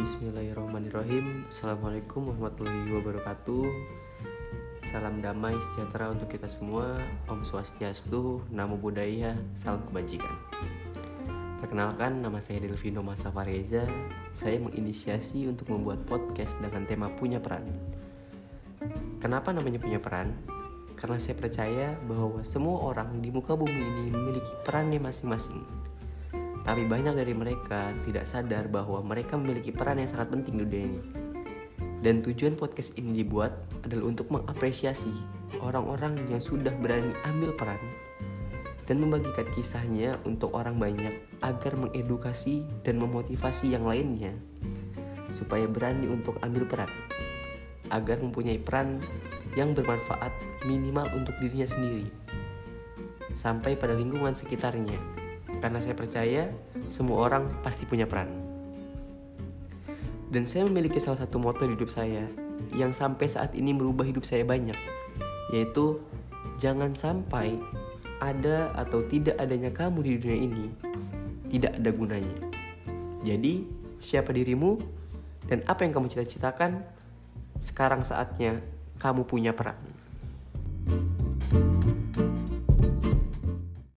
Bismillahirrahmanirrahim. Assalamualaikum warahmatullahi wabarakatuh. Salam damai sejahtera untuk kita semua. Om Swastiastu, Namo Buddhaya, Salam Kebajikan. Perkenalkan, nama saya Delvino Masa Fareza Saya menginisiasi untuk membuat podcast dengan tema punya peran. Kenapa namanya punya peran? Karena saya percaya bahwa semua orang di muka bumi ini memiliki perannya masing-masing tapi banyak dari mereka tidak sadar bahwa mereka memiliki peran yang sangat penting di dunia ini. Dan tujuan podcast ini dibuat adalah untuk mengapresiasi orang-orang yang sudah berani ambil peran dan membagikan kisahnya untuk orang banyak agar mengedukasi dan memotivasi yang lainnya supaya berani untuk ambil peran agar mempunyai peran yang bermanfaat minimal untuk dirinya sendiri sampai pada lingkungan sekitarnya karena saya percaya semua orang pasti punya peran. Dan saya memiliki salah satu moto di hidup saya yang sampai saat ini merubah hidup saya banyak, yaitu jangan sampai ada atau tidak adanya kamu di dunia ini tidak ada gunanya. Jadi, siapa dirimu dan apa yang kamu cita-citakan? Sekarang saatnya kamu punya peran.